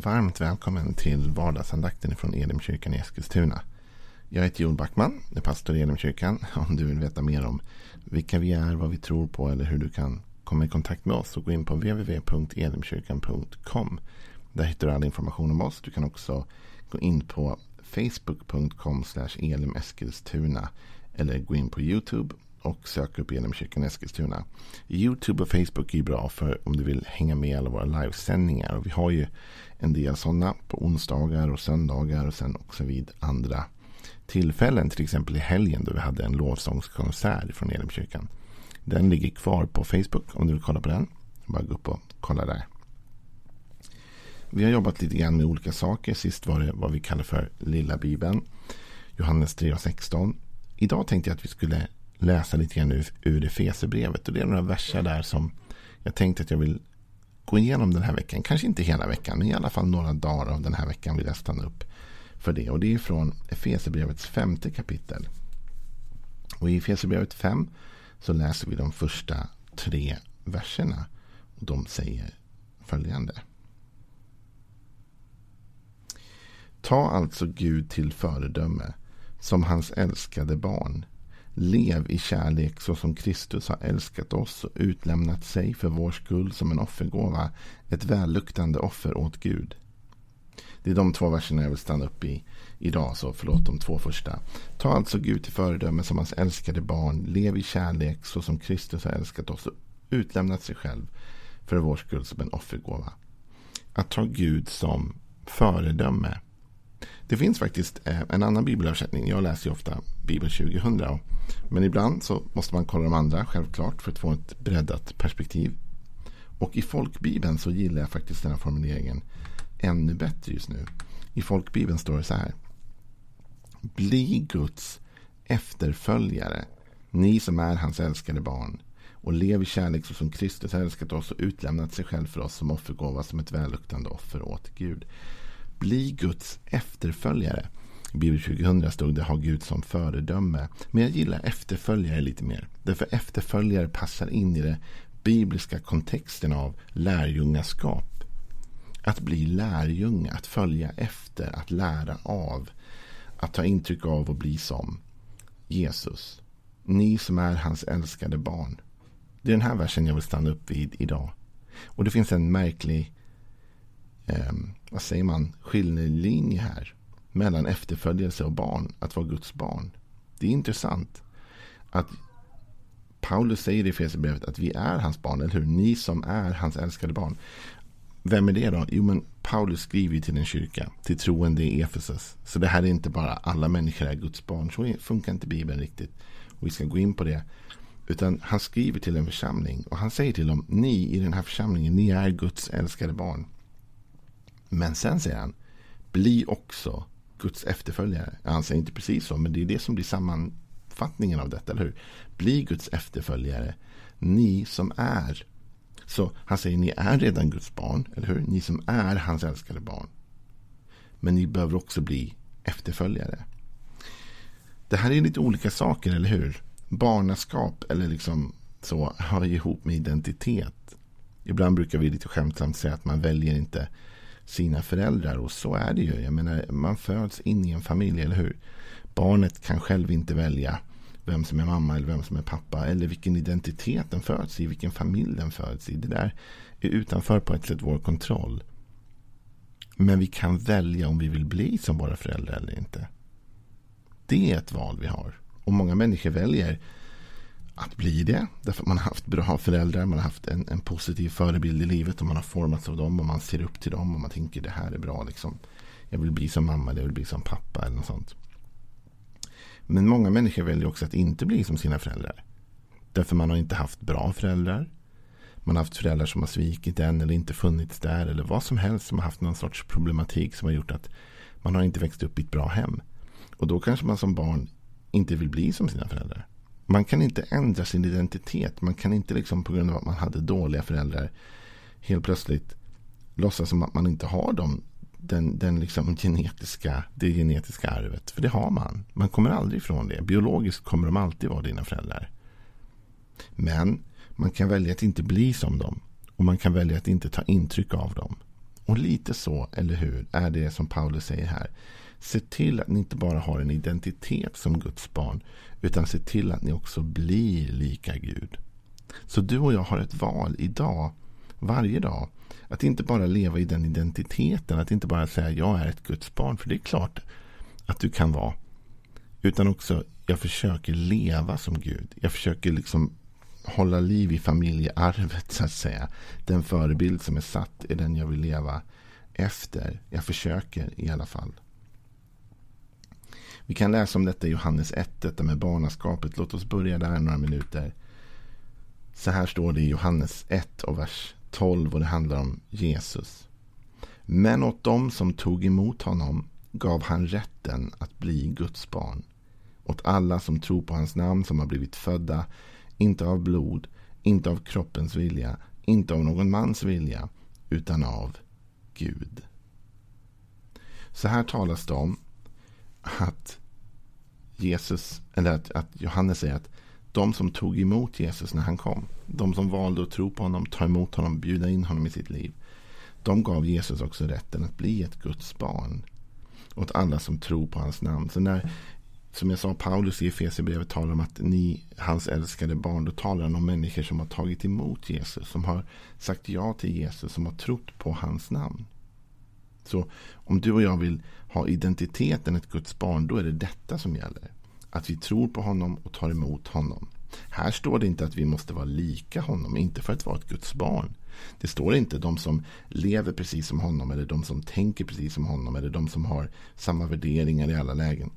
Varmt välkommen till vardagsandakten från Elimkyrkan i Eskilstuna. Jag heter Joel Backman, är pastor i Elimkyrkan. Om du vill veta mer om vilka vi är, vad vi tror på eller hur du kan komma i kontakt med oss så gå in på www.elimkyrkan.com. Där hittar du all information om oss. Du kan också gå in på facebook.com elimeskilstuna eller gå in på YouTube och sök upp Elimkyrkan Eskilstuna. YouTube och Facebook är bra för om du vill hänga med i alla våra livesändningar. Och vi har ju en del sådana på onsdagar och söndagar och sen också vid andra tillfällen. Till exempel i helgen då vi hade en lovsångskonsert från Elimkyrkan. Den ligger kvar på Facebook om du vill kolla på den. Bara gå upp och kolla där. Vi har jobbat lite grann med olika saker. Sist var det vad vi kallar för Lilla Bibeln. Johannes 3 och 16. Idag tänkte jag att vi skulle läsa lite grann ur, ur Efesierbrevet. Och det är några verser där som jag tänkte att jag vill gå igenom den här veckan. Kanske inte hela veckan, men i alla fall några dagar av den här veckan vill jag stanna upp för det. Och det är från Efesierbrevets femte kapitel. Och i Efesierbrevet 5 så läser vi de första tre verserna. Och de säger följande. Ta alltså Gud till föredöme som hans älskade barn Lev i kärlek så som Kristus har älskat oss och utlämnat sig för vår skull som en offergåva. Ett välluktande offer åt Gud. Det är de två verserna jag vill stanna upp i idag, så förlåt de två första. Ta alltså Gud till föredöme som hans älskade barn. Lev i kärlek så som Kristus har älskat oss och utlämnat sig själv för vår skull som en offergåva. Att ta Gud som föredöme. Det finns faktiskt eh, en annan bibelöversättning. Jag läser ju ofta Bibel 2000. Men ibland så måste man kolla de andra självklart för att få ett breddat perspektiv. Och i folkbibeln så gillar jag faktiskt den här formuleringen ännu bättre just nu. I folkbibeln står det så här. Bli Guds efterföljare, ni som är hans älskade barn och lev i kärlek så som Kristus älskat oss och utlämnat sig själv för oss som offergåva som ett välluktande offer åt Gud. Bli Guds efterföljare. I Bibel 2000 stod det ha Gud som föredöme. Men jag gillar efterföljare lite mer. Därför efterföljare passar in i den bibliska kontexten av lärjungaskap. Att bli lärjunge, att följa efter, att lära av. Att ta intryck av och bli som Jesus. Ni som är hans älskade barn. Det är den här versen jag vill stanna upp vid idag. Och det finns en märklig, eh, vad säger man, skiljelinje här mellan efterföljelse och barn, att vara Guds barn. Det är intressant att Paulus säger i Efesierbrevet att vi är hans barn, eller hur? Ni som är hans älskade barn. Vem är det då? Jo, men Paulus skriver till en kyrka, till troende i Efesus. Så det här är inte bara alla människor är Guds barn. Så funkar inte Bibeln riktigt. Och vi ska gå in på det. Utan han skriver till en församling och han säger till dem, ni i den här församlingen, ni är Guds älskade barn. Men sen säger han, bli också Guds efterföljare. Han säger inte precis så, men det är det som blir sammanfattningen av detta, eller hur? Bli Guds efterföljare, ni som är. Så han säger, ni är redan Guds barn, eller hur? Ni som är hans älskade barn. Men ni behöver också bli efterföljare. Det här är lite olika saker, eller hur? Barnaskap, eller liksom så, hör ihop med identitet. Ibland brukar vi lite skämtsamt säga att man väljer inte sina föräldrar. Och så är det ju. Jag menar, man föds in i en familj, eller hur? Barnet kan själv inte välja vem som är mamma eller vem som är pappa. Eller vilken identitet den föds i, vilken familj den föds i. Det där är utanför på ett sätt vår kontroll. Men vi kan välja om vi vill bli som våra föräldrar eller inte. Det är ett val vi har. Och många människor väljer att bli det. Därför att man har haft bra föräldrar, man har haft en, en positiv förebild i livet och man har formats av dem och man ser upp till dem och man tänker det här är bra. Liksom. Jag vill bli som mamma eller jag vill bli som pappa eller något sånt. Men många människor väljer också att inte bli som sina föräldrar. Därför man har inte haft bra föräldrar. Man har haft föräldrar som har svikit en eller inte funnits där eller vad som helst som har haft någon sorts problematik som har gjort att man har inte växt upp i ett bra hem. Och då kanske man som barn inte vill bli som sina föräldrar. Man kan inte ändra sin identitet. Man kan inte liksom på grund av att man hade dåliga föräldrar helt plötsligt låtsas som att man inte har dem. Den, den liksom genetiska, det genetiska arvet. För det har man. Man kommer aldrig ifrån det. Biologiskt kommer de alltid vara dina föräldrar. Men man kan välja att inte bli som dem. Och man kan välja att inte ta intryck av dem. Och lite så, eller hur, är det som Paulus säger här. Se till att ni inte bara har en identitet som Guds barn. Utan se till att ni också blir lika Gud. Så du och jag har ett val idag, varje dag. Att inte bara leva i den identiteten. Att inte bara säga jag är ett Guds barn. För det är klart att du kan vara. Utan också jag försöker leva som Gud. Jag försöker liksom hålla liv i familjearvet så att säga. Den förebild som är satt är den jag vill leva efter. Jag försöker i alla fall. Vi kan läsa om detta i Johannes 1, detta med barnaskapet. Låt oss börja där några minuter. Så här står det i Johannes 1 och vers 12 och det handlar om Jesus. Men åt dem som tog emot honom gav han rätten att bli Guds barn. Åt alla som tror på hans namn som har blivit födda, inte av blod, inte av kroppens vilja, inte av någon mans vilja, utan av Gud. Så här talas det om att Jesus, eller att, att Johannes säger att de som tog emot Jesus när han kom, de som valde att tro på honom, ta emot honom, bjuda in honom i sitt liv, de gav Jesus också rätten att bli ett Guds barn åt alla som tror på hans namn. Så när, som jag sa, Paulus i Efesierbrevet talar om att ni, hans älskade barn, då talar han om människor som har tagit emot Jesus, som har sagt ja till Jesus, som har trott på hans namn. Så om du och jag vill ha identiteten ett Guds barn, då är det detta som gäller. Att vi tror på honom och tar emot honom. Här står det inte att vi måste vara lika honom, inte för att vara ett Guds barn. Det står inte de som lever precis som honom eller de som tänker precis som honom eller de som har samma värderingar i alla lägen.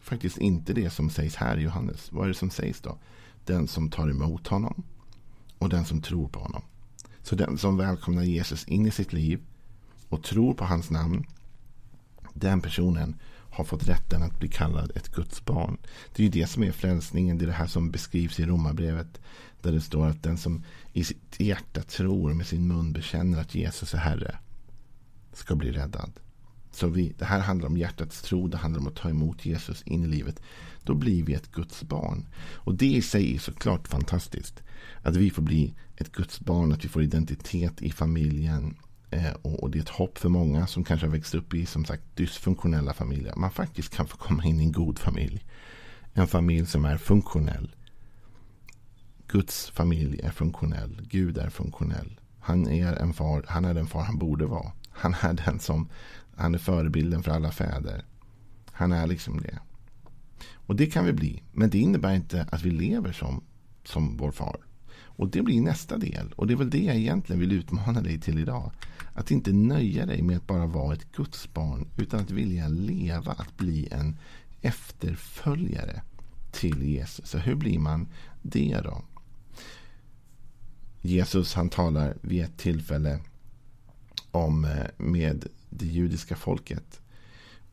Faktiskt inte det som sägs här i Johannes. Vad är det som sägs då? Den som tar emot honom och den som tror på honom. Så den som välkomnar Jesus in i sitt liv och tror på hans namn. Den personen har fått rätten att bli kallad ett Guds barn. Det är ju det som är frälsningen. Det är det här som beskrivs i Romarbrevet. Där det står att den som i sitt hjärta tror och med sin mun bekänner att Jesus är Herre ska bli räddad. Så vi, det här handlar om hjärtats tro. Det handlar om att ta emot Jesus in i livet. Då blir vi ett Guds barn. Och det i sig är såklart fantastiskt. Att vi får bli ett Guds barn. Att vi får identitet i familjen. Eh, och det är ett hopp för många som kanske har växt upp i som sagt dysfunktionella familjer. Man faktiskt kan få komma in i en god familj. En familj som är funktionell. Guds familj är funktionell. Gud är funktionell. Han är, en far, han är den far han borde vara. Han är den som han är förebilden för alla fäder. Han är liksom det. Och det kan vi bli. Men det innebär inte att vi lever som, som vår far. Och det blir nästa del. Och det är väl det jag egentligen vill utmana dig till idag. Att inte nöja dig med att bara vara ett Guds barn. Utan att vilja leva, att bli en efterföljare till Jesus. Så hur blir man det då? Jesus han talar vid ett tillfälle om eh, med det judiska folket.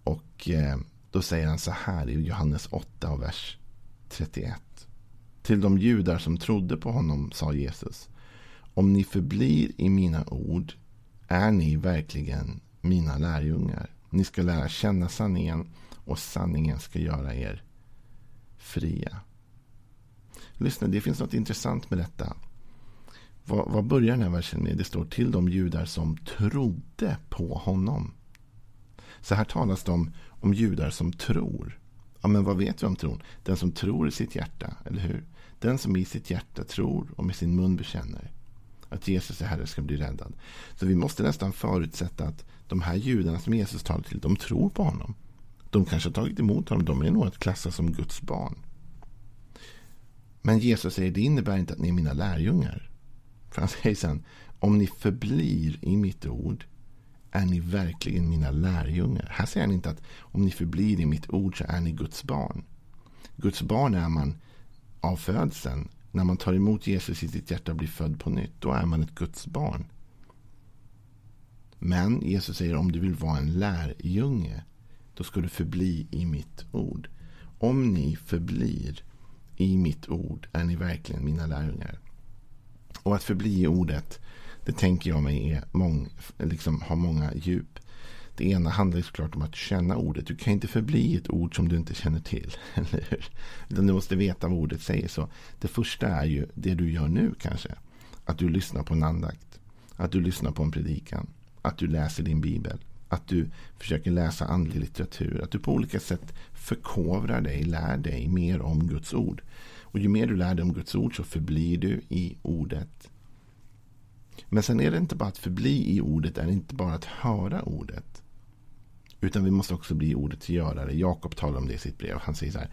Och eh, då säger han så här i Johannes 8 vers 31. Till de judar som trodde på honom sa Jesus. Om ni förblir i mina ord är ni verkligen mina lärjungar. Ni ska lära känna sanningen och sanningen ska göra er fria. Lyssna, det finns något intressant med detta. Vad, vad börjar den här versen med? Det står till de judar som trodde på honom. Så här talas det om, om judar som tror. Ja, men vad vet vi om tron? Den som tror i sitt hjärta, eller hur? Den som i sitt hjärta tror och med sin mun bekänner att Jesus är Herre ska bli räddad. Så vi måste nästan förutsätta att de här judarna som Jesus talar till, de tror på honom. De kanske har tagit emot honom, de är nog att klassa som Guds barn. Men Jesus säger, det innebär inte att ni är mina lärjungar. För han säger sen, om ni förblir i mitt ord är ni verkligen mina lärjungar. Här säger han inte att om ni förblir i mitt ord så är ni Guds barn. Guds barn är man av födseln. När man tar emot Jesus i sitt hjärta och blir född på nytt. Då är man ett Guds barn. Men Jesus säger om du vill vara en lärjunge. Då ska du förbli i mitt ord. Om ni förblir i mitt ord är ni verkligen mina lärjungar. Och att förbli i ordet. Det tänker jag mig är mång, liksom, har många djup. Det ena handlar såklart om att känna ordet. Du kan inte förbli ett ord som du inte känner till. Eller hur? Utan du måste veta vad ordet säger. Så det första är ju det du gör nu kanske. Att du lyssnar på en andakt. Att du lyssnar på en predikan. att du läser din bibel. Att du försöker läsa andlig litteratur. Att du på olika sätt förkovrar dig, lär dig mer om Guds ord. Och ju mer du lär dig om Guds ord så förblir du i ordet. Men sen är det inte bara att förbli i ordet, är det inte bara att höra ordet. Utan vi måste också bli ordets görare. Jakob talar om det i sitt brev. Han säger så här.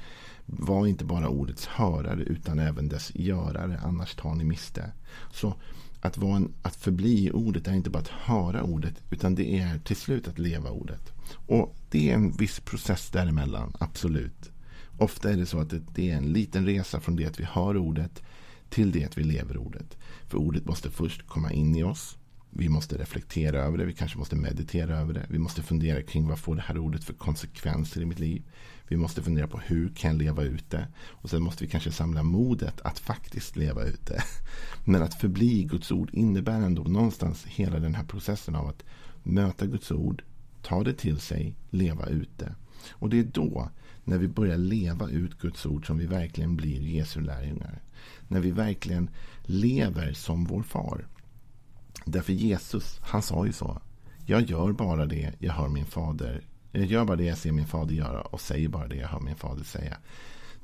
Var inte bara ordets hörare utan även dess görare. Annars tar ni miste. Så att, vara en, att förbli i ordet är inte bara att höra ordet. Utan det är till slut att leva ordet. Och det är en viss process däremellan. Absolut. Ofta är det så att det är en liten resa från det att vi hör ordet till det att vi lever ordet. För ordet måste först komma in i oss. Vi måste reflektera över det. Vi kanske måste meditera över det. Vi måste fundera kring vad får det här ordet för konsekvenser i mitt liv. Vi måste fundera på hur kan jag leva ut det. Och sen måste vi kanske samla modet att faktiskt leva ut det. Men att förbli Guds ord innebär ändå någonstans hela den här processen av att möta Guds ord, ta det till sig, leva ut det. Och det är då, när vi börjar leva ut Guds ord, som vi verkligen blir Jesu lärjungar. När vi verkligen lever som vår far. Därför Jesus, han sa ju så. Jag gör bara det jag hör min fader. Jag gör bara det jag ser min fader göra och säger bara det jag hör min fader säga.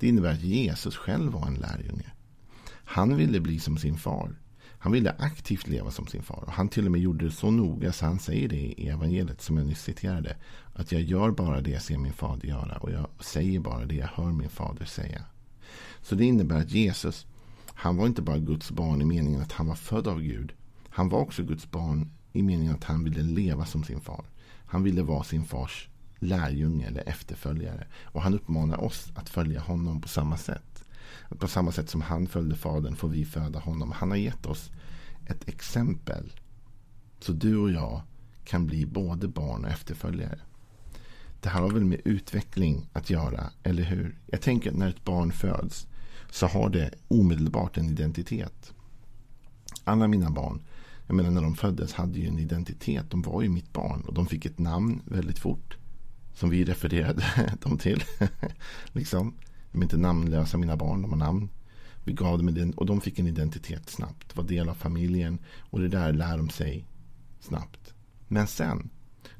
Det innebär att Jesus själv var en lärjunge. Han ville bli som sin far. Han ville aktivt leva som sin far. Och han till och med gjorde det så noga så han säger det i evangeliet som jag nyss citerade. Att jag gör bara det jag ser min fader göra och jag säger bara det jag hör min fader säga. Så det innebär att Jesus, han var inte bara Guds barn i meningen att han var född av Gud. Han var också Guds barn i meningen att han ville leva som sin far. Han ville vara sin fars lärjunge eller efterföljare. Och han uppmanar oss att följa honom på samma sätt. Att på samma sätt som han följde fadern får vi föda honom. Han har gett oss ett exempel. Så du och jag kan bli både barn och efterföljare. Det här har väl med utveckling att göra, eller hur? Jag tänker att när ett barn föds så har det omedelbart en identitet. Alla mina barn jag menar när de föddes hade ju en identitet. De var ju mitt barn och de fick ett namn väldigt fort. Som vi refererade dem till. liksom. De är inte namnlösa mina barn, de har namn. Vi gav dem den och de fick en identitet snabbt. Var del av familjen och det där lär de sig snabbt. Men sen,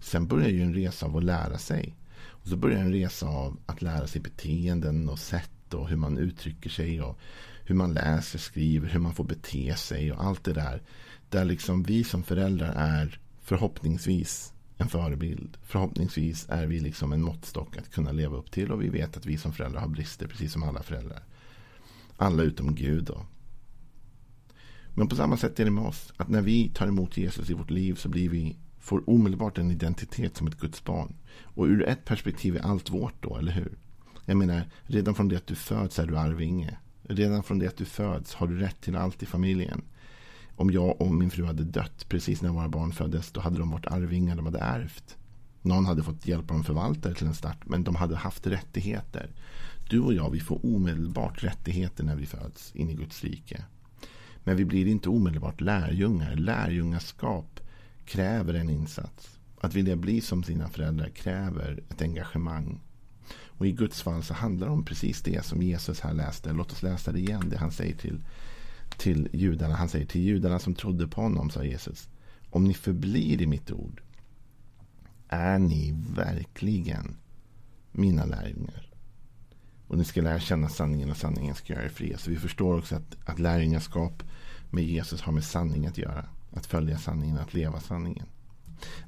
sen börjar ju en resa av att lära sig. Och så börjar en resa av att lära sig beteenden och sätt och hur man uttrycker sig och hur man läser, skriver, hur man får bete sig och allt det där. Där liksom vi som föräldrar är förhoppningsvis en förebild. Förhoppningsvis är vi liksom en måttstock att kunna leva upp till. Och vi vet att vi som föräldrar har brister, precis som alla föräldrar. Alla utom Gud då. Men på samma sätt är det med oss. Att när vi tar emot Jesus i vårt liv så blir vi, får omedelbart en identitet som ett Guds barn. Och ur ett perspektiv är allt vårt då, eller hur? Jag menar, redan från det att du föds är du arvinge. Redan från det att du föds har du rätt till allt i familjen om jag och min fru hade dött precis när våra barn föddes, då hade de varit arvingar, de hade ärvt. Någon hade fått hjälpa dem förvaltare till en start, men de hade haft rättigheter. Du och jag, vi får omedelbart rättigheter när vi föds in i Guds rike. Men vi blir inte omedelbart lärjungar. Lärjungaskap kräver en insats. Att vilja bli som sina föräldrar kräver ett engagemang. Och i Guds fall så handlar det om precis det som Jesus här läste. Låt oss läsa det igen, det han säger till till judarna. Han säger till judarna som trodde på honom, sa Jesus. Om ni förblir i mitt ord är ni verkligen mina lärjungar. Och ni ska lära känna sanningen och sanningen ska göra er fria. Så vi förstår också att, att lärjungaskap med Jesus har med sanning att göra. Att följa sanningen, att leva sanningen.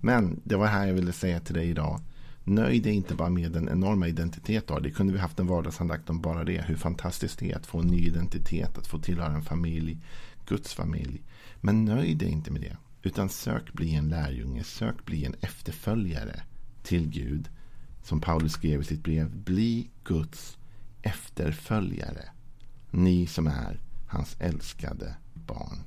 Men det var här jag ville säga till dig idag. Nöj dig inte bara med den enorma identitet du har. Det kunde vi haft en vardagsandakt om bara det. Hur fantastiskt det är att få en ny identitet. Att få tillhöra en familj. Guds familj. Men nöj dig inte med det. Utan sök bli en lärjunge. Sök bli en efterföljare till Gud. Som Paulus skrev i sitt brev. Bli Guds efterföljare. Ni som är hans älskade barn.